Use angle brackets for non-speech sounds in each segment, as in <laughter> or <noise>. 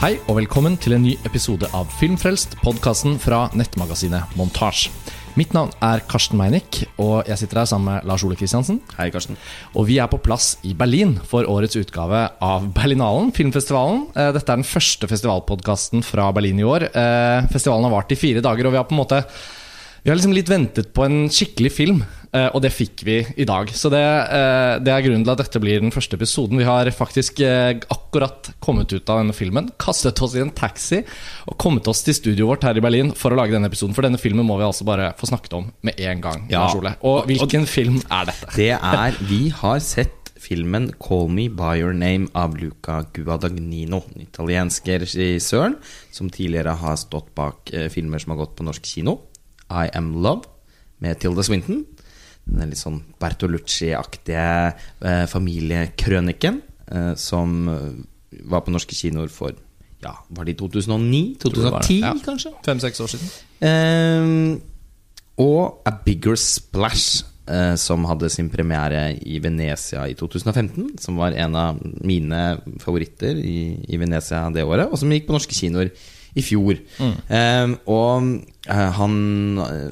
Hei og velkommen til en ny episode av Filmfrelst, podkasten fra nettmagasinet Montasj. Mitt navn er Karsten Meinick, og jeg sitter her sammen med Lars Ole Kristiansen. Hei, Karsten. Og vi er på plass i Berlin for årets utgave av Berlinalen, filmfestivalen. Eh, Dette er den første festivalpodkasten fra Berlin i år. Eh, Festivalen har vart i fire dager, og vi har på en måte Vi har liksom litt ventet på en skikkelig film, eh, og det fikk vi i dag. Så det, eh, det er grunnen til at dette blir den første episoden. Vi har faktisk eh, akkurat kommet ut av denne filmen, kastet oss i en taxi og kommet oss til studioet vårt her i Berlin for å lage denne episoden. For denne filmen må vi altså bare få snakket om med en gang. Ja. Og hvilken Og film er dette? Det er Vi har sett filmen 'Call Me By Your Name' av Luca Guadagnino. Den italienske regissøren som tidligere har stått bak filmer som har gått på norsk kino. 'I Am Love' med Tilda Swinton. Den litt sånn Bertolucci-aktige eh, familiekrøniken eh, som eh, var på norske kinoer for Ja, var det i 2009? det var 2010, ja. kanskje? Fem-seks år siden. Eh, og A Bigger Splash, eh, som hadde sin premiere i Venezia i 2015. Som var en av mine favoritter i, i Venezia det året, og som gikk på norske kinoer i fjor. Ehm, og eh, han eh,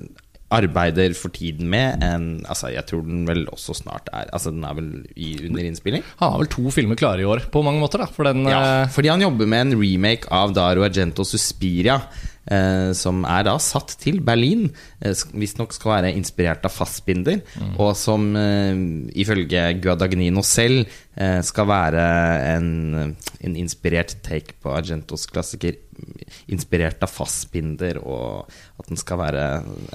arbeider for tiden med en Altså, jeg tror den vel også snart er Altså, den er vel i, under innspilling. Han har vel to filmer klare i år, på mange måter. da For den Ja, eh, fordi han jobber med en remake av Daro Argento Suspiria. Eh, som er da satt til Berlin. Eh, Visstnok skal være inspirert av Fassbinder. Og som eh, ifølge Guadagnino selv eh, skal være en, en inspirert take på Argentos klassiker. Inspirert av Fassbinder, og at den skal være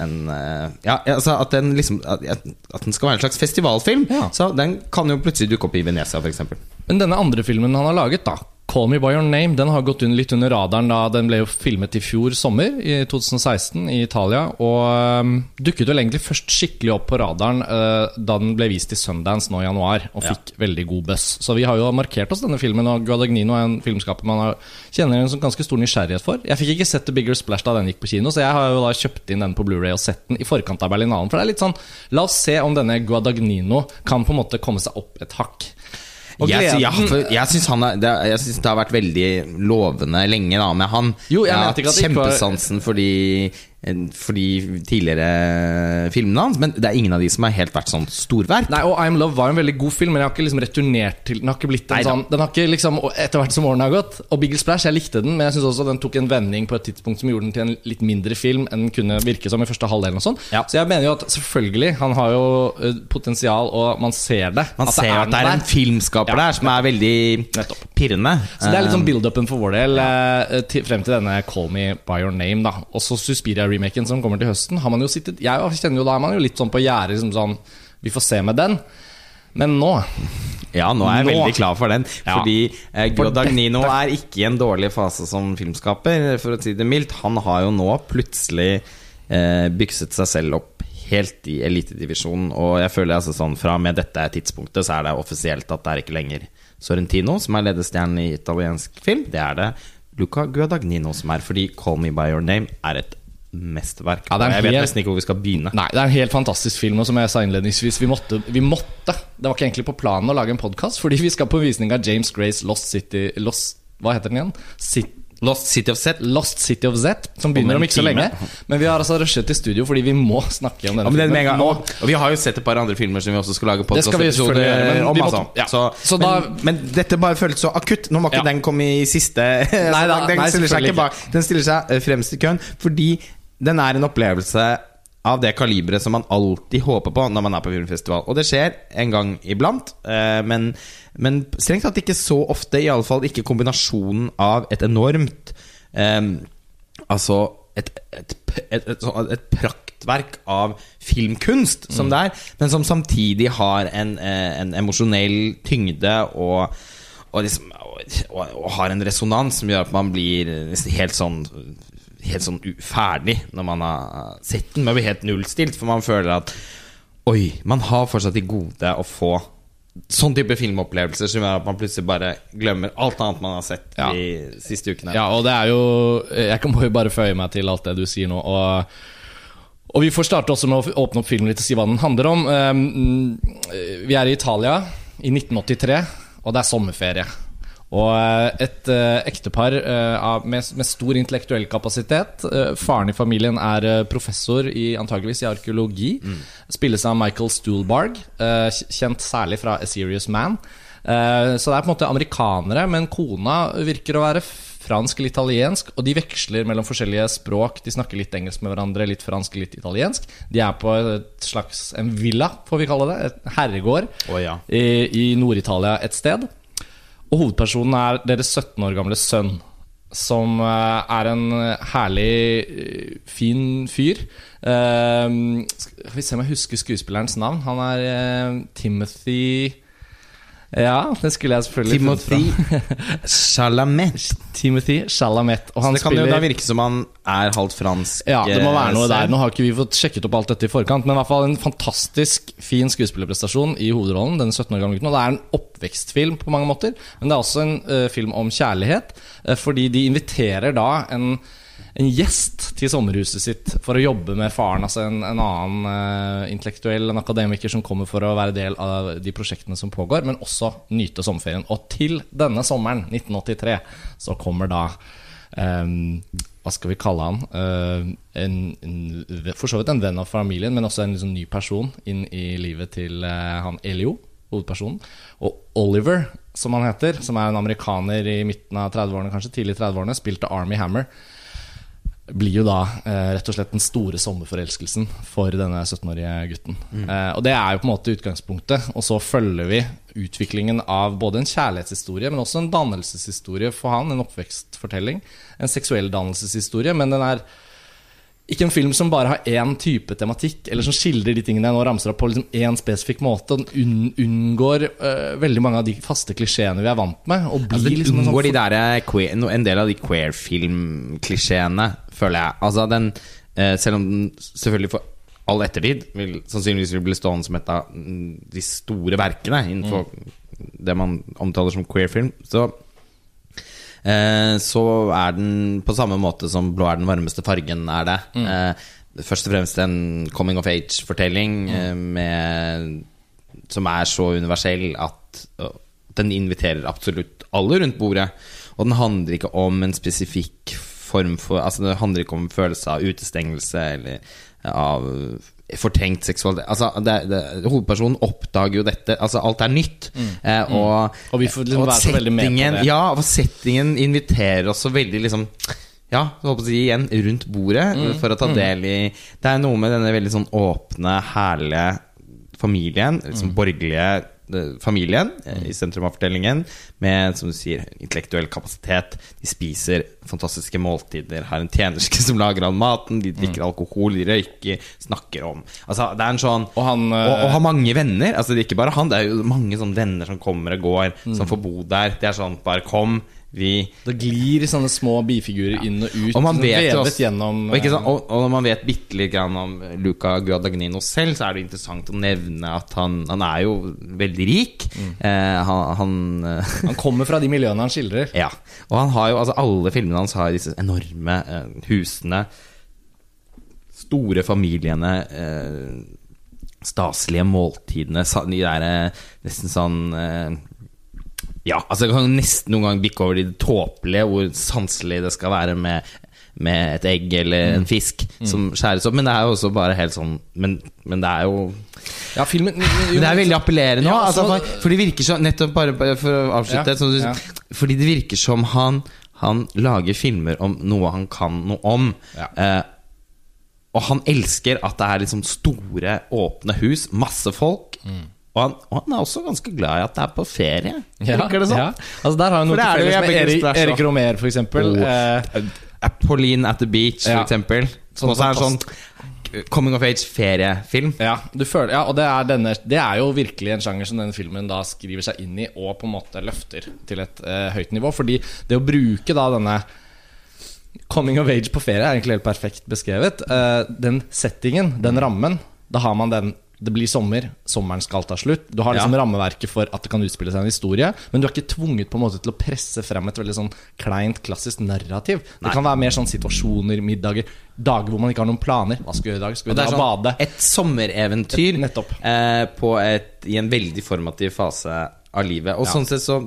en eh, Ja, altså at den liksom At, at den skal være en slags festivalfilm. Ja. Så den kan jo plutselig dukke opp i Venezia, f.eks. Men denne andre filmen han har laget, da 'Call Me By Your Name', den har gått litt under radaren. da Den ble jo filmet i fjor sommer, i 2016, i Italia. Og øhm, dukket vel egentlig først skikkelig opp på radaren øh, da den ble vist i Sundance nå i januar, og fikk veldig god buzz. Så vi har jo markert oss denne filmen, og Guadagnino er en filmskaper man har, kjenner en ganske stor nysgjerrighet for. Jeg fikk ikke sett The Bigger Splash da den gikk på kino, så jeg har jo da kjøpt inn den på Blu-ray og sett den i forkant av Berlinalen. For det er litt sånn La oss se om denne Guadagnino kan på en måte komme seg opp et hakk. Jeg, ja, jeg syns det, har vært veldig lovende lenge da, med han. Jo, jeg har mente ikke hatt ikke var- kjempesansen for de, tidligere filmene hans, men det er ingen av de som har helt vært sånn storverk. Nei, og I'm Love var en veldig god film, men jeg har ikke liksom returnert til Den har ikke blitt en Neida. sånn Den har ikke liksom Etter hvert som årene har gått Og Bigger Splash, jeg likte den, men jeg syns også den tok en vending på et tidspunkt som gjorde den til en litt mindre film enn den kunne virke som i første halvdelen og sånn. Ja. Så jeg mener jo at selvfølgelig, han har jo eh, potensial, og man ser det. Man ser det at det er en der. filmskaper Ja. der som er veldig Nettopp. pirrende. Så det er Eh, build-upen for vår del ja. til, frem til denne Call Me By Your Name. da Også Suspiria-remaken som kommer til høsten. Har man jo sittet Jeg kjenner jo Da er man jo litt sånn på gjerdet. Liksom sånn, vi får se med den. Men nå Ja, nå er jeg Nå. veldig klar for den. Ja. Fordi eh, For Guadagnino er ikke i en dårlig fase som filmskaper, for å si det mildt. Han har jo nå plutselig eh, bykset seg selv opp helt i elitedivisjonen. Og jeg føler altså sånn fra med dette tidspunktet så er det offisielt at det er ikke lenger Sorrentino som er ledestjernen i italiensk film. Det er det Luca Guadagnino som er, fordi 'Call Me By Your Name' er et mesterverk. Ja, det jeg vet nesten ikke hvor vi skal begynne. Nei, det er en helt fantastisk film, og som jeg sa innledningsvis, vi måtte, vi måtte Det var ikke egentlig på planen å lage en podkast, fordi vi skal på visning av James Grace Lost City Lost, Hva heter den igjen? Sit, Lost City of Z. Lost City of Z, som begynner om ikke så lenge. Men vi har altså rushet til studio fordi vi må snakke om denne Ja, filmen gang. Og, og vi har jo sett et par andre filmer som vi også skal lage podkastepisoder om. vi Altså. måtte- ja. Så, Så men, da- men dette bare føltes så akutt. Nå må ikke Ja. den komme i siste Nei da, <laughs> den, nei, stiller ikke den stiller seg eh, fremst i køen fordi den er en opplevelse av det kaliberet som man alltid håper på når man er på filmfestival. Og det skjer en gang iblant, eh, men, men strengt tatt ikke så ofte. Iallfall ikke kombinasjonen av et enormt eh, Altså et, et, et, et, praktverk av filmkunst som det er, men som samtidig har en, eh, en emosjonell tyngde og, og, liksom, og, og har en resonans som gjør at man blir helt sånn Helt sånn ferdig når man har sett den. Man blir helt nullstilt, for man føler at Oi, man har fortsatt til gode å få sånn type filmopplevelser som gjør at man plutselig bare glemmer alt annet man har sett Ja. de siste ukene. Ja, og det er jo Jeg kan må jo bare føye meg til alt det du sier nå. Og, og vi får starte også med å åpne opp filmen litt og si hva den handler om. Um, vi er i Italia i 1983, og det er sommerferie. Og eh, et uh, ektepar uh, med, med stor intellektuell kapasitet. Uh, faren i familien er professor i antageligvis i arkeologi. Spilles av Michael Stuhlbarg, kjent særlig fra A Serious Man. Så det er på en måte amerikanere, men kona virker å være fransk eller italiensk, og de veksler mellom forskjellige språk. De snakker litt engelsk med hverandre, litt fransk, litt italiensk. De er på et slags en villa, får vi kalle det. Et herregård oh, ja. i, i Nord-Italia et sted. Og hovedpersonen er deres 17 år gamle sønn. Som eh, er en herlig, eh, fin fyr. Eh, skal vi se om jeg husker skuespillerens navn. Han er eh, Timothy Ja, det skulle jeg selvfølgelig Timothy. Chalamet. Timothy Chalamet. Og Så det kan jo da virke som han er halvt fransk. ja, det må være noe eh, der. Nå har ikke vi fått sjekket opp alt dette i forkant, men i hvert fall en fantastisk fin skuespillerprestasjon i hovedrollen. Den 17 år gamle gutten Og det er en oppvekstfilm på mange måter, men det er også en uh, film om kjærlighet. uh, fordi de inviterer da en en gjest til sommerhuset sitt for å jobbe med faren. Altså en, en annen uh, intellektuell, en akademiker som kommer for å være del av de prosjektene som pågår, men også nyte sommerferien. Og til denne sommeren, 1983, så kommer da um, hva skal vi kalle han? Uh, en, en, for så vidt en venn av familien, men også en liksom ny person inn i livet til uh, han Elio, hovedpersonen. Og Oliver, som han heter, som er en amerikaner i midten av 30-årene, kanskje tidlig 30-årene, spilte Army Hammer. Blir jo da eh, rett og slett den store sommerforelskelsen for denne 17-årige gutten. Eh, og det er jo på en måte utgangspunktet. Og så følger vi utviklingen av både en kjærlighetshistorie, men også en dannelseshistorie for han. En oppvekstfortelling. En seksuell dannelseshistorie. Men den er ikke en film som bare har én type tematikk, eller som skildrer de tingene jeg nå ramser opp på liksom én spesifikk måte. Den unn, unngår uh, veldig mange av de faste klisjeene vi er vant med. Og blir Altså, det liksom en sånn de der eh, en del av de queer-film-klisjeene, føler jeg. Altså den eh, Selv om den selvfølgelig for all ettertid vil sannsynligvis vil bli stående som et av mm, de store verkene innenfor det man omtaler som queer-film, så eh, så er den på samme måte som 'Blå er den varmeste fargen' er det. Eh, først og fremst en coming of age-fortelling eh, som er så universell at den inviterer absolutt alle rundt bordet. Og den handler ikke om en spesifikk form for Altså Det handler ikke om følelse av utestengelse eller av fortrengt seksualitet. Altså, det, det, hovedpersonen oppdager jo dette. Altså, alt er nytt. Eh, og, Og vi får liksom og settingen- det. Ja, og settingen inviterer oss så veldig liksom ja, jeg håper å si igjen rundt bordet Mm, for å ta del i Det er noe med denne veldig sånn åpne, herlige familien, liksom Mm. borgerlige eh, familien eh, i sentrum av fortellingen, med som du sier, intellektuell kapasitet. De spiser fantastiske måltider, har en tjenerske som lager all maten, de drikker alkohol, de røyker, snakker om Altså, det er en sånn Og han, eh, og, og har mange venner. Altså, det er ikke bare han, det er jo mange sånne venner som kommer og går, Mm. som får bo der. Det er sånn, bare kom, vi Det glir sånne små bifigurer inn og ut. og man sånn vet også, gjennom og, sant, og, og man vet bitte litt grann om Luca Guadagnino selv, så er det interessant å nevne at han, han er jo veldig rik. Mm. Eh, han, han eh, Han kommer fra de miljøene han skildrer. <laughs> Ja. Og han har jo, altså alle filmene hans har disse enorme eh, husene, store familiene, eh, staselige måltidene, de der eh, nesten sånn Ja, altså jeg kan nesten noen gang bikke over i det tåpelige, hvor sanselig det skal være med med et egg eller en fisk som skjæres opp. Men det er jo også bare helt sånn Men, men det er jo Ja, filmen men <laughs> det er veldig appellerende Ja, altså, altså, for, det virker som Nettopp bare, bare for å avslutte Ja, sånn, ja. Fordi det virker som han Han lager filmer om noe han kan noe om. Ja. Eh, og han elsker at det er liksom store, åpne hus, masse folk. Og, han, og han er også ganske glad i at det er på ferie. Ja, det sånn? Ja. Altså Der har han noe er til felles med Erik, Erik. Romer, for eksempel. Og- Eh, Pauline at the Beach, Ja. for eksempel. Som Sånn også er en sånn coming of age-feriefilm. ja, føler, ja, og det er, denne, det er jo virkelig en sjanger som denne filmen da skriver seg inn i, og på en måte løfter til et eh, høyt nivå. Fordi det å bruke da denne Coming of age på ferie er egentlig helt perfekt beskrevet. Eh, den settingen, den rammen, da har man den det blir sommer, sommeren skal ta slutt. Du har liksom Ja. rammeverket for at det kan utspille seg en historie, men du er ikke tvunget på en måte til å presse frem et veldig sånn kleint, klassisk narrativ. Det kan være mer sånn situasjoner, middager, dager hvor man ikke har noen planer. Hva skal vi gjøre i dag? Skal vi dra og sånn bade? et sommereventyr Et- eh, på et, i en veldig formativ fase av livet. Og Ja. sånn sett så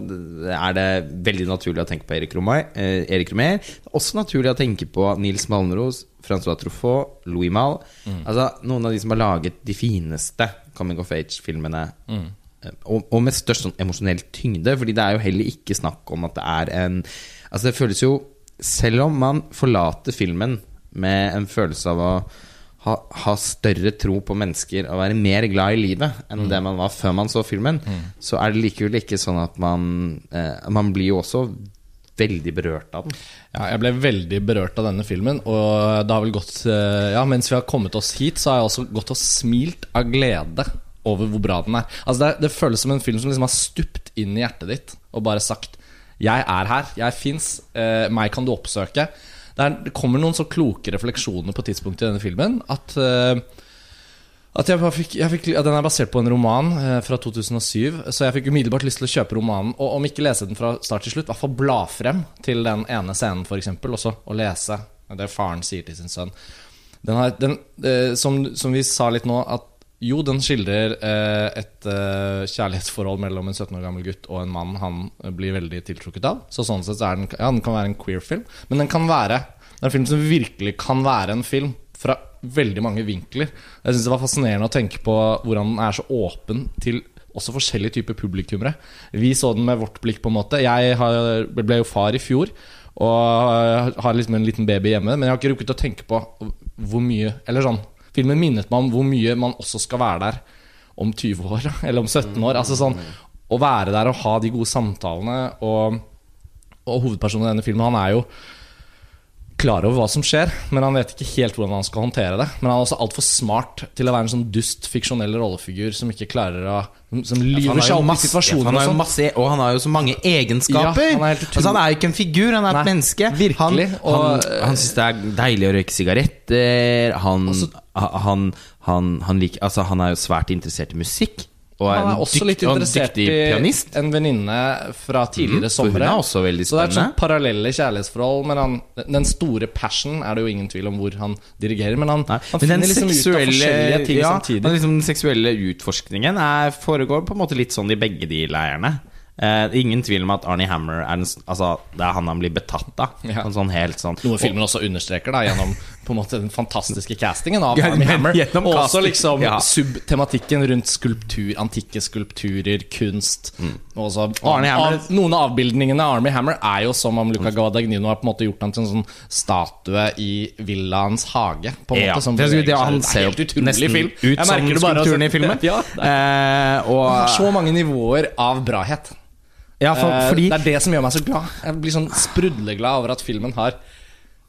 er det veldig naturlig å tenke på Erik Romer. Eh, Erik Romer. Er også naturlig å tenke på Nils Malmros, Francois Truffaut, Louis Malle. Altså noen av de som har laget de fineste coming of age-filmene. Mm. Og, og med størst sånn emosjonell tyngde, Fordi det er jo heller ikke snakk om at det er en Altså det føles jo Selv om man forlater filmen med en følelse av å ha, ha større tro på mennesker og være mer glad i livet enn det man var før man så filmen, så er det likevel ikke sånn at man eh, Man blir jo også veldig berørt av den. Ja, jeg ble veldig berørt av denne filmen, og det har vel gått eh, Ja, mens vi har kommet oss hit, så har jeg også gått og smilt av glede over hvor bra den er. Altså Det, det føles som en film som liksom har stupt inn i hjertet ditt og bare sagt 'Jeg er her, jeg fins, eh, meg kan du oppsøke'. Det, er, det kommer noen så kloke refleksjoner på tidspunktet i denne filmen at uh, at jeg fikk, jeg fikk, ja, Den er basert på en roman eh, fra 2007, så jeg fikk umiddelbart lyst til å kjøpe romanen. Og om ikke lese den fra start til slutt, i hvert fall bla frem til den ene scenen, f.eks. Også, og lese det faren sier til sin sønn. Den har, den, eh, som, som vi sa litt nå, at jo, den skildrer eh, et eh, kjærlighetsforhold mellom en 17 år gammel gutt og en mann han eh, blir veldig tiltrukket av. Så sånn sett så den, ja, den kan være en queer-film, men den kan være det er en film som virkelig kan være en film fra veldig mange vinkler. Jeg synes det var fascinerende å tenke på hvordan den er så åpen til også forskjellige typer publikummere. Vi så den med vårt blikk, på en måte. Jeg ble jo far i fjor og har liksom en liten baby hjemme, men jeg har ikke rukket å tenke på hvor mye Eller sånn Filmen minnet meg om hvor mye man også skal være der om 20 år, <laughs> eller om 17 år. Altså sånn Å være der og ha de gode samtalene og, og hovedpersonen i denne filmen, han er jo klar over hva som skjer, men han vet ikke helt hvordan han skal håndtere det. Men han er også altfor smart til å være en sånn dust, fiksjonell rollefigur som ikke klarer å Som lyver seg opp i situasjoner. han og sånn. og han har jo så mange egenskaper. Ja, han er altså, han er jo ikke en figur, han er et menneske. virkelig, Han, og- han, han syns det er deilig å røyke sigaretter. Han, han, han, han, liker, altså, han er jo svært interessert i musikk. Og er Han er også dykt- litt interessert pianist. i en venninne fra tidligere mm, somre. Så det er et sånt parallelle kjærlighetsforhold. Men han, den store passion er det jo ingen tvil om hvor han dirigerer. Men han, Nei, han men den finner liksom ut av forskjellige ting ja, samtidig. men liksom den seksuelle utforskningen er, foregår på en måte litt sånn i begge de leirene. Eh, ingen tvil om at Arnie Hammer er den, altså, det er han han blir betatt av. Ja. Sånn helt sånn Noe filmen også understreker da gjennom på en måte den fantastiske castingen av Ja, Armie Hammer. Og også liksom ja. subtematikken rundt skulptur, antikke skulpturer, kunst. Og også, Mm. Armie Hammer- av, noen av avbildningene av Arnie Hammer er jo som om Luca Guadagnino har på en måte gjort han til en sånn statue i villaens hage. På en måte, som det, det, han er ser jo nesten film. ut som bare, skulpturen altså. i filmen. Ja, det Eh, og så mange nivåer av brahet. Ja, for, Eh, fordi Det er det som gjør meg så glad. Jeg blir sånn sprudleglad over at filmen har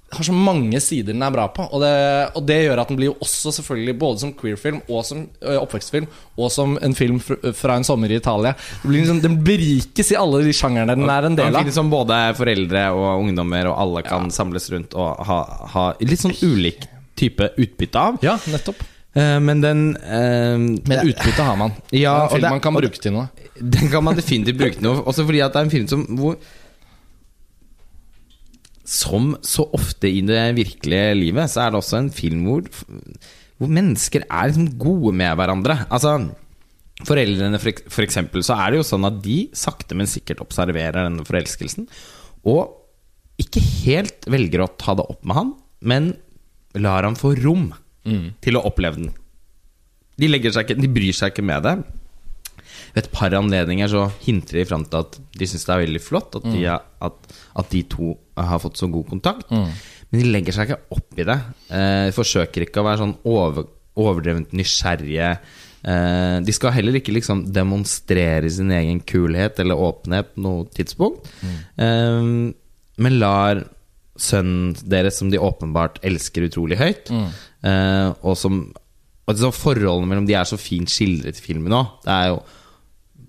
har så mange sider den er bra på. Og det, og det gjør at den blir jo også selvfølgelig både som queerfilm og som oppvekstfilm og som en film fra en sommer i Italia. Det blir liksom, den berikes i alle de sjangerne den er en del av. finnes som både foreldre og ungdommer, og alle kan samles rundt og ha, ha litt sånn ulik type utbytte av. Ja, nettopp. Eh, men den eh, Men utbytte har man. <laughs> Ja, det er en film man kan bruke til noe. <laughs> Den kan man definitivt bruke til noe. Også fordi at det er en film som hvor Som så ofte i det virkelige livet, så er det også en film hvor, hvor mennesker er liksom gode med hverandre. Altså Foreldrene, for, for eksempel, så er det jo sånn at de sakte, men sikkert observerer denne forelskelsen. Og ikke helt velger å ta det opp med han, men lar han få rom til å oppleve den. De, ikke, de bryr seg ikke med det. Ved et par anledninger så hinter de fram til at de syns det er veldig flott at de, er, at, at de to har fått så god kontakt. Men de legger seg ikke opp i det. Eh, forsøker ikke å være sånn over, overdrevent nysgjerrige. Eh, de skal heller ikke liksom demonstrere sin egen kulhet eller åpenhet på noe tidspunkt. Eh, men lar sønnen deres, som de åpenbart elsker utrolig høyt, eh, og som og så Forholdene mellom de er så fint skildret i filmen òg.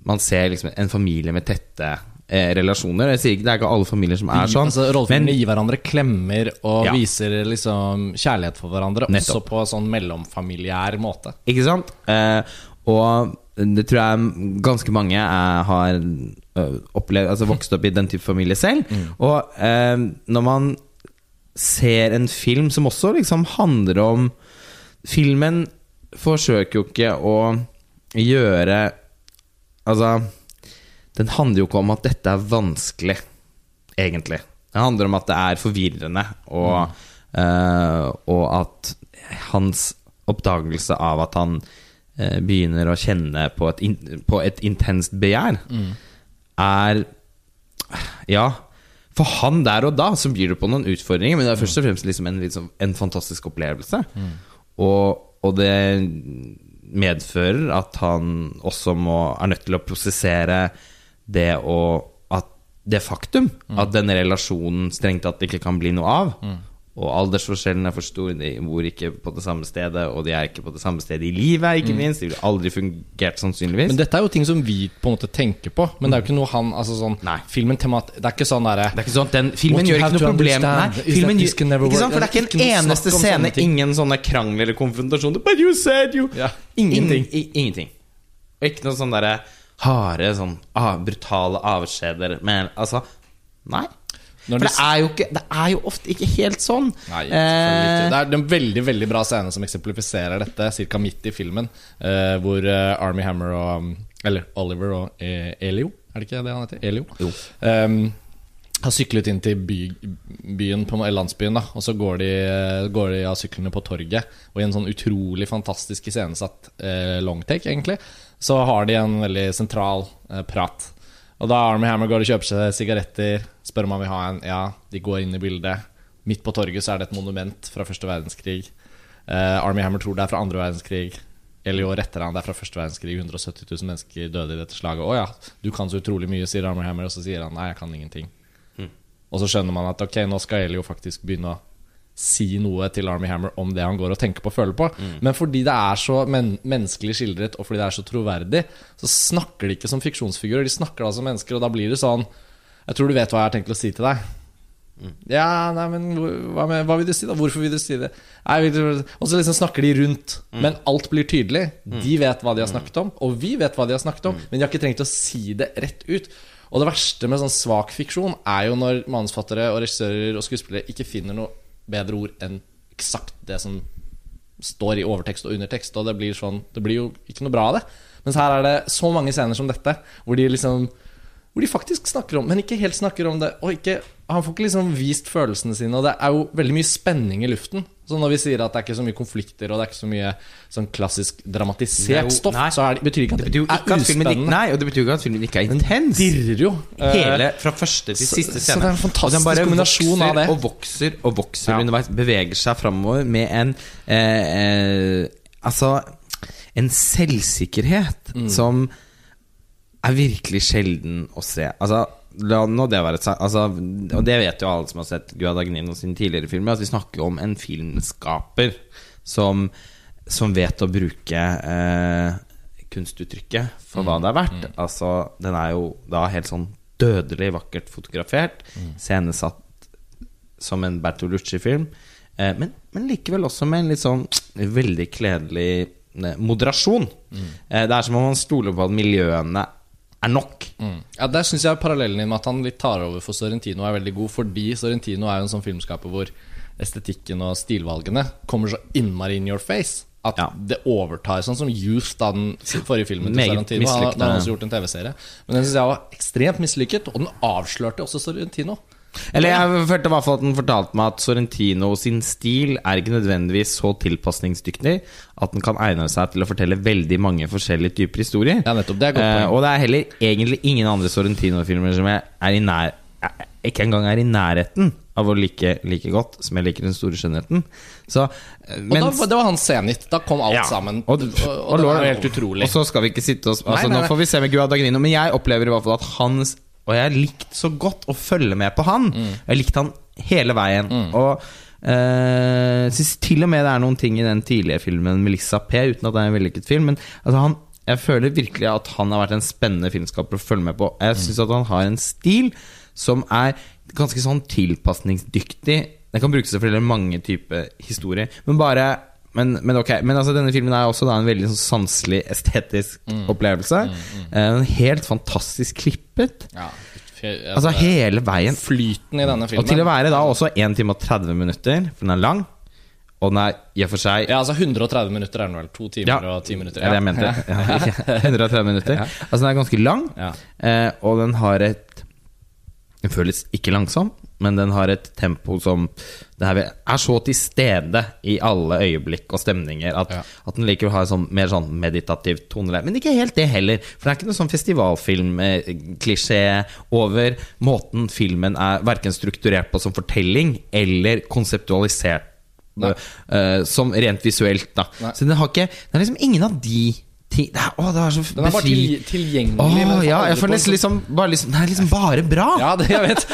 Man ser liksom en familie med tette eh, relasjoner. Jeg sier ikke Det er ikke alle familier som er sånn. altså, men Rollefilmene gir hverandre klemmer og Ja. viser liksom kjærlighet for hverandre, Nettopp. også på sånn mellomfamiliær måte. Ikke sant? Eh, og det tror jeg ganske mange har opplevd Altså vokst opp i den type familie selv. Og eh, når man ser en film som også liksom handler om Filmen forsøker jo ikke å gjøre Altså Den handler jo ikke om at dette er vanskelig, egentlig. Det handler om at det er forvirrende, og, eh, og at hans oppdagelse av at han begynner å kjenne på et, in, på et intenst begjær, er Ja, for han der og da så byr det på noen utfordringer, men det er først og fremst liksom en, liksom, en fantastisk opplevelse. Og, og det medfører at han også må, er nødt til å prosessere det å at det faktum at denne relasjonen strengt tatt ikke kan bli noe av. Og aldersforskjellen er for stor, de bor ikke på det samme stedet, og de er ikke på det samme stedet i livet, ikke minst. De ville aldri fungert, sannsynligvis. Men dette er jo ting som vi på en måte tenker på, men det er jo ikke noe han altså sånn, Nei. Filmen temat Det er ikke sånn derre Det er ikke sånn den Filmen gjør ikke noe problem Nei, filmen ikke sant? For det er ikke en eneste scene, ingen sånne krangel eller konfrontasjoner. But you said you Ja, ingenting. In, ingenting. Og ikke noe sånn derre harde, sånn ah, brutale avskjeder. Men altså Nei. For det er jo ikke Det er jo ofte ikke helt sånn. Nei, ikke. Eh, Det er en veldig veldig bra scene som eksemplifiserer dette, ca. midt i filmen, eh, hvor eh, Army Hammer og um, Eller Oliver og Elio, er det ikke det han heter? Elio? Jo. Um, har syklet inn til by, byen på landsbyen, da og så går de, går de av syklene på torget. Og i en sånn utrolig fantastisk iscenesatt eh, longtake, egentlig, så har de en veldig sentral eh, prat. Og da Army Hammer går og kjøper seg sigaretter, spør om han vil ha en. Ja, de går inn i bildet. Midt på torget så er det et monument fra første verdenskrig. Uh, Army Hammer tror det er fra andre verdenskrig. Elio retter han det er fra første verdenskrig. 170 000 mennesker døde i dette slaget. Å ja, du kan så utrolig mye, sier Army Hammer. Og så sier han nei, jeg kan ingenting. Og så skjønner man at ok, nå skal Elio faktisk begynne å si noe til Army Hammer om det han går og tenker på og føler på. Men fordi det er så men menneskelig skildret, og fordi det er så troverdig, så snakker de ikke som fiksjonsfigurer. De snakker da som mennesker, og da blir det sånn Jeg tror du vet hva jeg har tenkt å si til deg. Ja, nei, men hva, med, hva vil du si, da? Hvorfor vil du si det? Nei, Og så liksom snakker de rundt, men alt blir tydelig. De vet hva de har snakket om, og vi vet hva de har snakket om, men de har ikke trengt å si det rett ut. Og det verste med sånn svak fiksjon er jo når manusfattere og regissører og skuespillere ikke finner noe bedre ord enn eksakt det som står i overtekst og undertekst, og det blir sånn Det blir jo ikke noe bra av det. Mens her er det så mange scener som dette, hvor de liksom hvor de faktisk snakker om Men ikke helt snakker om det. Og ikke, han får ikke liksom vist følelsene sine. Og det er jo veldig mye spenning i luften. Så når vi sier at det er ikke så mye konflikter, og det er ikke så mye sånn klassisk dramatisert Jo, stoff, nei. så er det, betyr ikke at det det, ikke at filmen ikke, uspennende. Nei, og det betyr ikke at filmen ikke er intens. dirrer jo. Eh, Hele, fra første til så- siste så det er en fantastisk den kombinasjon vokser av det. Og vokser og vokser Ja. underveis. Beveger seg framover med en eh, eh, Altså En selvsikkerhet Mm. som er virkelig sjelden å se. Altså La nå det være altså, Og det vet jo alle som har sett Guadagnino sine tidligere filmer, at vi snakker om en filmskaper som, som vet å bruke eh, kunstuttrykket for hva det er verdt. Altså, den er jo da helt sånn dødelig vakkert fotografert, scenesatt som en Bertolucci-film, eh, men, men likevel også med en litt sånn veldig kledelig moderasjon. moderasjon. Eh, det er som om man stoler på at miljøene er nok. Mm. Ja, Der syns jeg parallellen din med at han litt tar over for Sorrentino er veldig god, fordi Sorrentino er jo en sånn filmskaper hvor estetikken og stilvalgene kommer så innmari in your face. At Ja. det overtar, sånn som Youth, da den forrige filmen til Sorrentino. Han, har han også gjort en TV-serie. Men den syns jeg var ekstremt mislykket, og den avslørte også Sorrentino. Eller jeg følte i hvert fall at den fortalte meg at Sorrentino sin stil er ikke nødvendigvis så tilpasningsdyktig at den kan egne seg til å fortelle veldig mange forskjellige typer historier. Ja, nettopp, det Eh, og det er heller egentlig ingen andre Sorrentino-filmer som jeg er i nær jeg- ikke engang er i nærheten av å like like godt som jeg liker Den store skjønnheten. Så, mens, Og mens- da, det var hans senit. Da kom alt Ja. sammen. Og, Og, og, og det var helt utrolig. Og så skal vi ikke sitte og altså, Nei, nei, Nå får vi se med Guadagnino, men jeg opplever i hvert fall at hans Og jeg har likt så godt å følge med på han. Mm. Jeg har likt han hele veien. Og øh, syns til og med det er noen ting i den tidlige filmen Melissa P, uten at det er en vellykket film. Men altså, han, jeg føler virkelig at han har vært en spennende filmskaper å følge med på. Jeg syns at han har en stil som er ganske sånn tilpasningsdyktig. Den kan brukes til mange typer historier, men bare men, men ok, men altså denne filmen er også da en veldig sånn sanselig, estetisk opplevelse. En helt fantastisk klippet. Ja, fy- Altså hele veien. Flyten i denne filmen. Og til å være da også 1 time og 30 minutter, for den er lang, og den er i og for seg Ja, altså 130 minutter er den vel. To timer Ja. og ti minutter. Ja, det jeg mente. <laughs> Ja, ikke <laughs> 130 minutter. Altså Den er ganske lang, Ja. eh, og den har et Den føles ikke langsom, men den har et tempo som det her er så til stede i alle øyeblikk og stemninger at, Ja. at den ha en sånn, mer sånn meditativt toneleie. Men ikke helt det heller, for det er ikke noe sånn festivalfilmklisjé over måten filmen er verken strukturert på som fortelling eller konseptualisert eh, som rent visuelt. da Nei. Så den har ikke Det er liksom ingen av de ting det er, Å, det er så Den er bare til, tilgjengelig. Åh, ja, jeg får nesten liksom bare liksom, Det er liksom bare bra! <laughs> Ja, det jeg vet.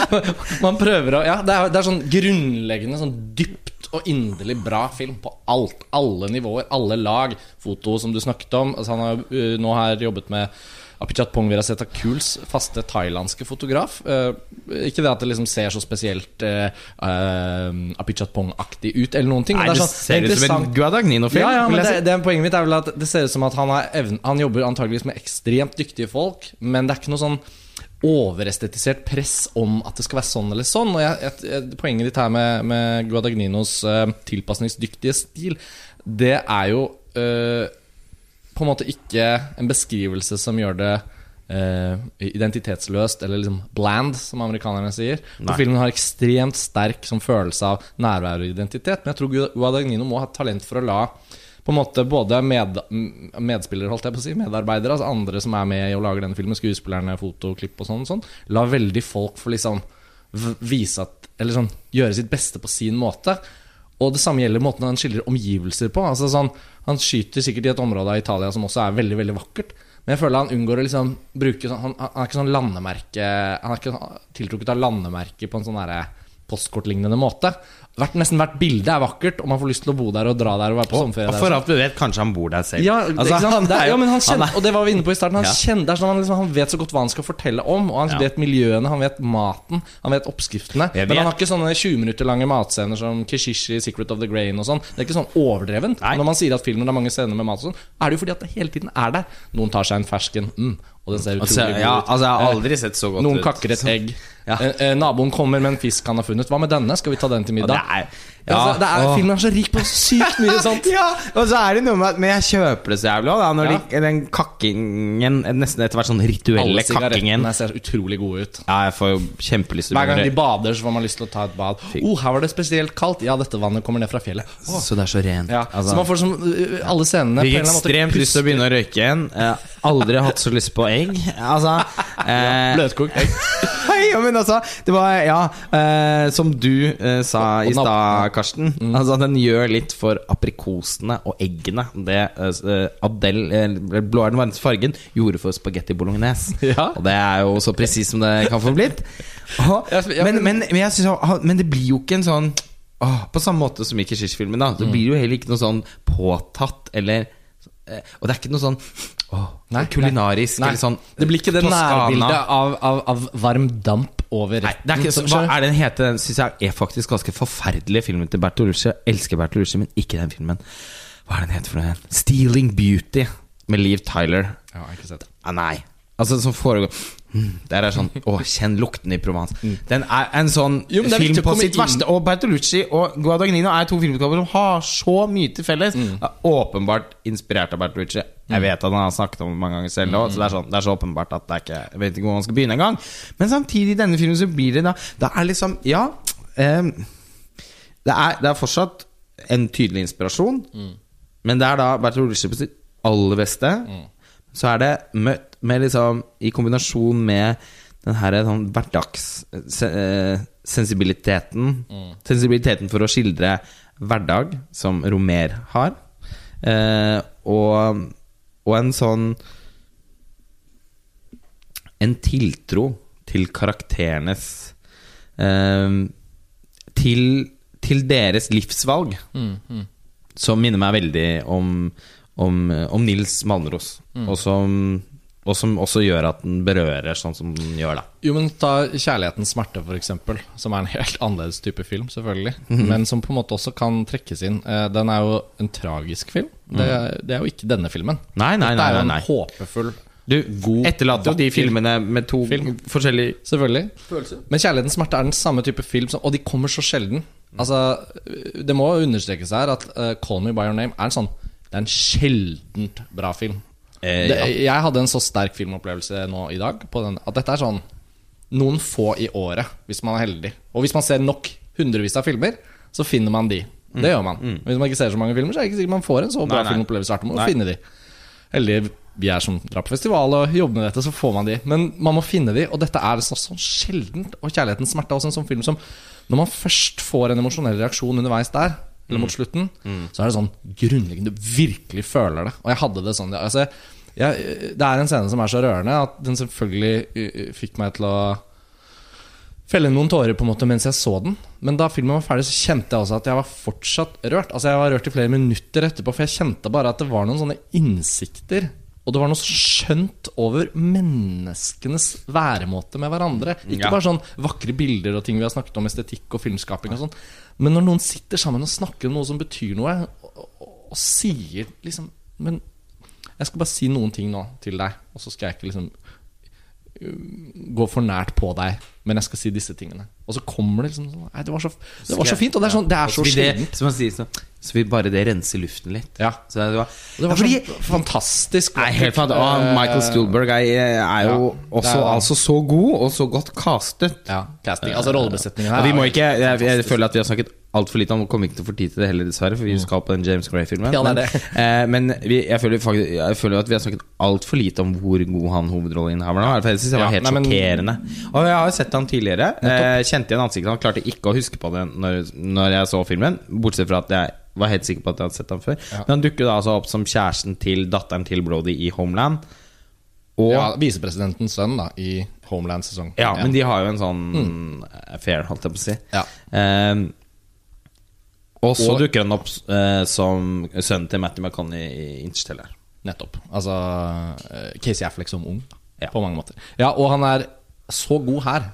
Man prøver å Ja, det er, det er sånn grunnleggende, sånn dypt og inderlig bra film på alt. Alle nivåer, alle lag. Foto, som du snakket om. Altså, han har uh, nå her jobbet med Apichat Pongviraseta Kuls faste thailandske fotograf. Uh, ikke det at det liksom ser så spesielt uh, uh, Apichat Pong-aktig ut, eller noen ting. Nei, det det sånn, ser ut som en Guadagnino-film. ja, ja, men det, det, Poenget mitt er vel at det ser ut som at han, har evn, han jobber antageligvis med ekstremt dyktige folk, men det er ikke noe sånn overestetisert press om at det skal være sånn eller sånn. Og jeg, jeg, Poenget ditt her med, med Guadagninos uh, tilpasningsdyktige stil, det er jo eh, på en måte ikke en beskrivelse som gjør det Uh, identitetsløst, eller liksom bland, som amerikanerne sier. For filmen har ekstremt sterk som følelse av nærvær og identitet. Men jeg tror Guadagnino må ha talent for å la på en måte både med, medspillere, holdt jeg på å si, medarbeidere, altså andre som er med i å lage denne filmen, skuespillerne, fotoklipp og sånn, sånn la veldig folk få liksom vise at Eller sånn gjøre sitt beste på sin måte. Og det samme gjelder måten han skildrer omgivelser på. Altså sånn, Han skyter sikkert i et område av Italia som også er veldig veldig vakkert. Men jeg føler han unngår å liksom bruke sånn Han, han er ikke sånn landemerke Han er ikke sånn tiltrukket av landemerke på en sånn derre postkortlignende måte. Hvert, nesten hvert bilde er vakkert, og man får lyst til å bo der og dra der og være på sommerferie. Og for alt du vet, kanskje han bor der selv. Ja, Altså, han Det er ja, men han han kjenner, er- og det var vi inne på i starten. Han, Ja. kjenner, det er sånn han, liksom, han vet så godt hva han skal fortelle om. Og han Ja. vet miljøene, han vet maten, han vet oppskriftene. Vet. Men han har ikke sånne 20 minutter lange matscener som Kishishi, Secret of the Grain og sånn. Det er ikke sånn overdrevent. Nei. Når man sier at filmen har mange scener med mat og sånn, er det jo fordi at det hele tiden er der. Noen tar seg en fersken, mm, og den ser utrolig altså, god ut. altså, jeg har Eh, aldri sett så godt Noen ut. kakker et egg. Ja. Eh, eh, naboen kommer med en fisk han har funnet. Hva med denne? Skal vi ta den til middag? det er, Ja, altså, det er, filmen er så rik på sykt mye <laughs> sånt. Ja, og så er det noe med at Men jeg kjøper det så jævlig òg, når de, den kakkingen Nesten etter hvert sånn rituelle Alle kakkingen. sigarettene ser utrolig gode ut. Ja, jeg får jo kjempelyst å Hver gang de bader, så får man lyst til å ta et bad. Oh, her var det spesielt kaldt. Ja, dette vannet kommer ned fra fjellet. Oh. Så det er så rent. Ja, Altså, så man får sånn uh, alle scenene Fikk ekstremt lyst til å begynne å røyke igjen. Aldri hatt så lyst på egg. Altså <laughs> eh, Bløtkokt egg. <laughs> ja, men altså, det var Ja, eh, som du eh, sa i stad, Karsten. Altså, den gjør litt for aprikosene og eggene. Det eh, Adele, eh, blå er den varmeste fargen, gjorde for spagetti bolognese. <laughs> Ja. Og det er jo så presis som det kan få blitt. Og, men, men- men, jeg synes, men det blir jo ikke en sånn åh, På samme måte som i Kishish-filmen, da. Mm. Så blir det jo heller ikke noe sånn påtatt eller eh, Og det er ikke noe sånn Nei, kulinarisk Nei. eller sånn Det blir ikke det nærbildet av, av, av varm damp over Nei, det er ikke så, Hva er den heter? Den synes jeg er faktisk ganske forferdelig filmen til Bertolucci. Jeg elsker Bertolucci, men ikke den filmen. Hva er den heter for noe? 'Stealing Beauty' med Liv Tyler. Ja, ikke sett. Ah, nei. Altså, som foregår mm, Der er sånn Å, kjenn lukten i Provence. Den er en sånn Jo, er film på sitt inn- verste. Og Bertolucci og Guadagnino er to filmskapere som har så mye til felles. Mm. Er åpenbart inspirert av Bertolucci. Jeg vet at han har snakket om det mange ganger selv òg, så det er, sånn, det er så åpenbart at det er ikke Jeg vet ikke hvor man skal begynne engang. Men samtidig, i denne filmen så blir det da Da er liksom Ja. Um, det, er, det er fortsatt en tydelig inspirasjon, men det er da Bertolucci på sitt aller beste. Så er det møtt med liksom I kombinasjon med den her sånn hverdagssensibiliteten Sensibiliteten for å skildre hverdag, som Romer har. Eh, og, og en sånn En tiltro til karakterenes eh, til, til deres livsvalg. Som minner meg veldig om, om, om Nils Malmros. Og, som, og som også gjør at den berører sånn som den gjør, da. Jo, men Ta 'Kjærlighetens smerte', eksempel Som er en <laughs> helt annerledes type film, selvfølgelig. Mhm. Men som på en måte også kan trekkes inn. Eh, Den er jo en tragisk film. Det, det er jo ikke denne filmen. Nei, Nei, nei, Dette nei. er jo en nei. håpefull Du god, etterlater jo de filmene med to film. forskjellige Selvfølgelig. Men 'Kjærlighetens smerte' er den samme type film, som, og de kommer så sjelden. Altså, det må understrekes her at uh, Call Me By Your Name er en sånn Det er en sjeldent bra film. Eh, det, ja. Jeg hadde en så sterk filmopplevelse nå i dag på den, at dette er sånn noen få i året, hvis man er heldig. Og hvis man ser nok hundrevis av filmer, så finner man de. Det gjør man. Hvis man ikke ser så mange filmer, så er det ikke sikkert man får en så bra Mm. Nei, nei. filmopplevelse år. Man må finne de. Heldige vi er som drar på festival og jobber med dette, så får man de. Men man må finne de, og dette er så, sånn sjeldent. Og 'Kjærlighetens smerte' er også en sånn film som Når man først får en emosjonell reaksjon underveis der, eller mot slutten, så er det sånn grunnleggende Du virkelig føler det. Og jeg hadde det sånn. Altså, jeg, det er en scene som er så rørende at den selvfølgelig uh, fikk meg til å felle noen tårer på en måte mens jeg så den. Men da filmen var ferdig, så kjente jeg også at jeg var fortsatt rørt. Altså Jeg var rørt i flere minutter etterpå, for jeg kjente bare at det var noen sånne innsikter. Og det var noe skjønt over menneskenes væremåte med hverandre. Ikke Ja. bare sånn vakre bilder og ting vi har snakket om, estetikk og filmskaping og sånn. Men når noen sitter sammen og snakker om noe som betyr noe, og, og, og sier liksom Men jeg skal bare si noen ting nå til deg, og så skal jeg ikke liksom gå for nært på deg, men jeg skal si disse tingene. Og så kommer det liksom sånn Nei, det var så, det var så fint, og det er, sånn, det er så sjeldent. Så, så, så vil bare det rense luften litt. Ja. Så det var, Det var fordi- så fantastisk. Nei, helt fant, Michael Eh, Stuhlberg er, er jo Ja, er, også altså så god og så godt castet. Ja, casting. Altså rollebesetningen Ja, vi må ikke, jeg, jeg jeg føler at vi har snakket altfor lite Han kommer ikke til å få tid til det heller, dessverre, for vi skal på den James Gray-filmen. Ja, det men <laughs> eh, men vi, jeg, føler faktisk, jeg føler at vi har snakket altfor lite om hvor god han hovedrolleinnehaveren var. Jeg synes det var Ja, helt nei, men- sjokkerende. Og jeg har jo sett han tidligere. Eh, kjente igjen ansiktet. Han klarte ikke å huske på det når, når jeg så filmen, bortsett fra at jeg var helt sikker på at jeg hadde sett han før. Men han dukker da altså opp som kjæresten til datteren til Brody i Homeland. Og Ja, Visepresidentens sønn da i Homeland sesong Ja, men de har jo en sånn affair, holdt jeg på å si. Ja. Ehm, og så dukker han opp eh, som sønnen til Matthew McConney i Interstellar. Nettopp. Altså eh, Casey Affleck som ung, Ja. på mange måter. Ja, og han er så god her.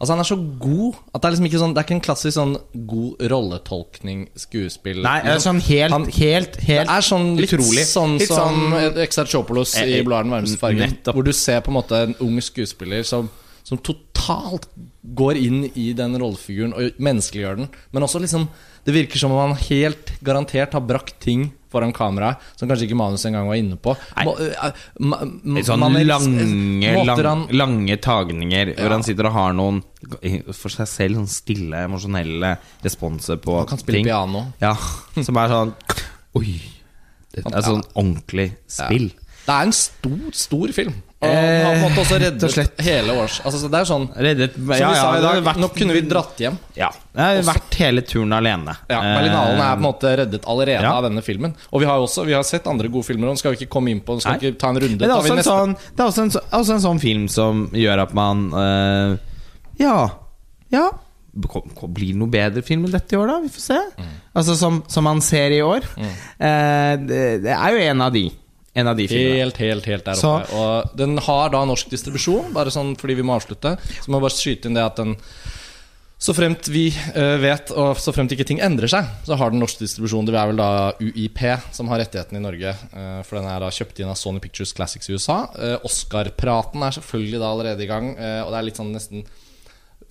Altså Han er så god at det er liksom ikke sånn Det er ikke en klassisk sånn god rolletolkning, skuespill Nei, det er liksom. sånn helt, Han- helt, helt Det er sånn litt utrolig. sånn Litt som sånn- Exarchopolos Eh, i 'Bladet den varmeste fargen'. Hvor du ser på en måte en ung skuespiller som, som totalt går inn i den rollefiguren og menneskeliggjør den. Men også liksom Det virker som om han helt garantert har brakt ting foran kamera som kanskje ikke manus engang var inne på. Må- eh, ma- ma- Sånn maneris- lange, han- lange tagninger hvor han sitter og har noen for seg selv sånn stille, emosjonelle responser på ting. Han kan spille ting. piano. Ja, som er sånn Oi. Det er sånn ordentlig spill. Det er en stor, stor film. Og Eh, han måte også og reddet hele års Altså så Det er sånn Reddet Som vi sa i dag, vært- nå kunne vi dratt hjem. Ja. Jeg har vært hele turen alene. Ja, Berlinalen er på en Eh, måte reddet allerede ja. av denne filmen. Og vi har også Vi har sett andre gode filmer, og skal vi ikke komme inn på. Skal Nei. ikke ta en runde. Men det er også en, sånn, det er også en, også en sånn film som gjør at man eh, Ja. Ja. Blir det noe bedre film enn dette i år, da? Vi får se. Mm. Altså Som, som man ser i år. Eh, det, det er jo en av de. En av de filmene. Helt, helt, helt der Så- oppe. Og den har da norsk distribusjon, bare sånn fordi vi må avslutte. Så må jeg bare skyte inn det at den så fremt vi eh, vet, og så fremt ikke ting endrer seg, så har den norsk distribusjon. Det er vel da UiP som har rettigheten i Norge. eh, for den er da kjøpt inn av Sony Pictures Classics i USA. Uh, Oscar-praten er selvfølgelig da allerede i gang. eh, og det er litt sånn nesten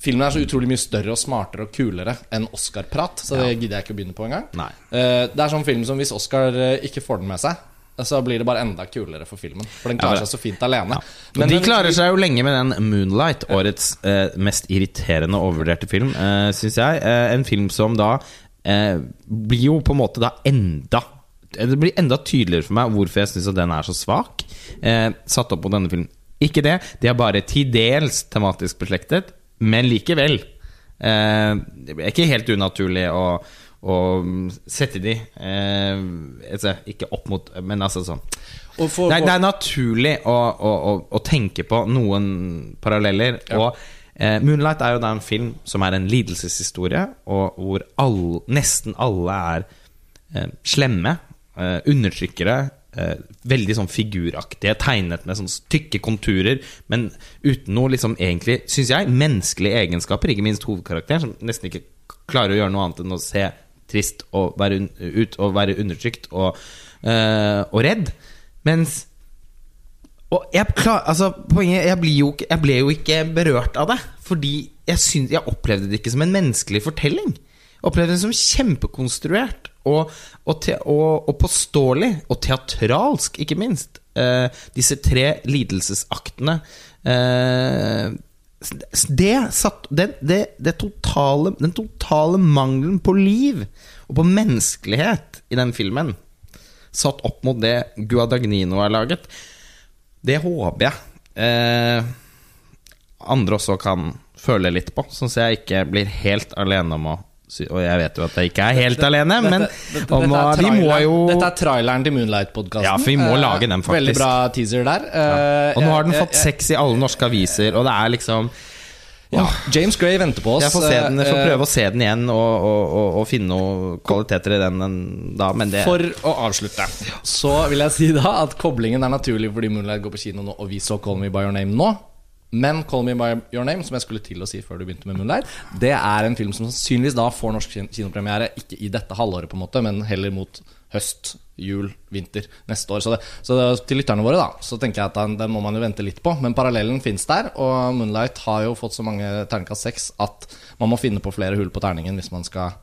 Filmen er så utrolig mye større og smartere og kulere enn Oscar-prat. Så det gidder jeg ikke å begynne på engang. Eh, det er sånn film som hvis Oscar eh, ikke får den med seg, så blir det bare enda kulere for filmen. For den klarer Ja, seg så fint alene. Men de den- klarer seg jo lenge med den 'Moonlight', årets eh, mest irriterende og overvurderte film, eh, syns jeg. Eh, en film som da eh, blir jo på en måte da enda eh, Det blir enda tydeligere for meg hvorfor jeg syns den er så svak. Eh, satt opp på denne filmen. Ikke det, de er bare til dels tematisk beslektet, men likevel. Eh, det er ikke helt unaturlig å, å sette de eh, altså, Ikke opp mot Men altså sånn Og for, det, er, det er naturlig å, å, å, å tenke på noen paralleller. Ja. Og eh, 'Moonlight' er jo da en film som er en lidelseshistorie, og hvor all, nesten alle er eh, slemme, eh, undertrykkere. Eh, veldig sånn figuraktige, tegnet med sånn tykke konturer, men uten noe liksom egentlig, syns jeg, menneskelige egenskaper. Ikke minst hovedkarakteren, som nesten ikke klarer å gjøre noe annet enn å se trist og være un ut og være undertrykt og, uh, og redd. Mens og jeg, klar, altså, poenget, jeg, jo, jeg ble jo ikke berørt av det. Fordi jeg, syns, jeg opplevde det ikke som en menneskelig fortelling. Jeg Opplevde det som kjempekonstruert og, og, te, og, og påståelig. Og teatralsk, ikke minst. Eh, disse tre lidelsesaktene. Eh, det satt det, det, det totale, Den totale mangelen på liv og på menneskelighet i den filmen, satt opp mot det Guadagnino har laget, det håper jeg eh, andre også kan føle litt på, sånn at jeg ikke blir helt alene om å Og jeg vet jo at jeg ikke er helt alene, men dette, om, dette, vi må jo dette er traileren til Moonlight-podkasten. Ja, for vi må lage den, faktisk. Veldig bra teaser der. Ja. Og nå har den fått seks i alle norske aviser, og det er liksom Ja, James Gray venter på oss. Jeg får, se den, jeg får eh, prøve å se den igjen og, og, og, og finne noen kvaliteter i den da, men det For å avslutte, så vil jeg si da at koblingen er naturlig fordi Moonlight går på kino nå, og vi så Call Me By Your Name nå. Men Call Me By Your Name, som jeg skulle til å si før du begynte med Moonlight, det er en film som sannsynligvis da får norsk kinopremiere ikke i dette halvåret, på en måte, men heller mot høst, jul, vinter neste år. Så, det, så det, til lytterne våre, da, så tenker jeg at den, den må man jo vente litt på. Men parallellen fins der, og Moonlight har jo fått så mange terningkast seks at man må finne på flere hull på terningen hvis man skal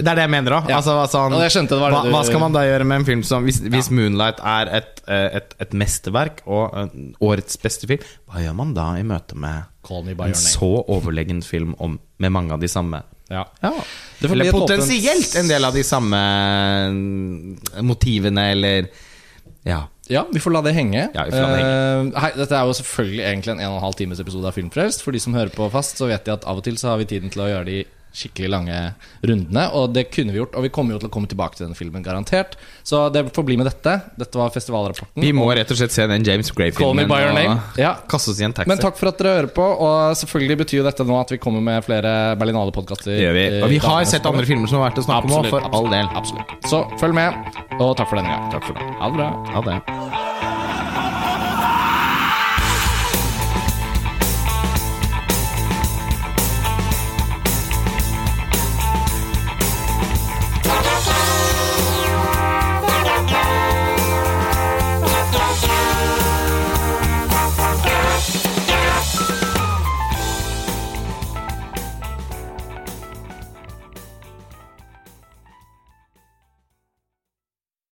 Det er det jeg mener òg. Ja. Altså, sånn, hva, hva skal man da gjøre med en film som Hvis, hvis Moonlight er et, eh, et, et mesterverk og eh, årets beste film, hva gjør man da i møte med en så overlegen film om, med mange av de samme Ja. ja. Eller potensielt en del av de samme mm, motivene, eller Ja. Ja, vi får la det henge. Ja, la det Eh, hei, dette er jo selvfølgelig egentlig en en og en halv times episode av Filmfrelst. For de som hører på fast, så vet de at av og til så har vi tiden til å gjøre de skikkelig lange rundene. Og det kunne vi gjort, og vi kommer jo til å komme tilbake til denne filmen, garantert. Så det får bli med dette. Dette var festivalrapporten. Vi må rett og slett se den James Gray-filmen og Ja. kaste oss i en taxi. Men takk for at dere hører på. Og selvfølgelig betyr jo dette nå at vi kommer med flere Berlinale-podkaster. Vi. Og vi har sett andre filmer som har vært å snakke om òg, for all del. Absolutt. Så følg med, og takk for denne gang. Takk for det. Ha det bra. Ha det.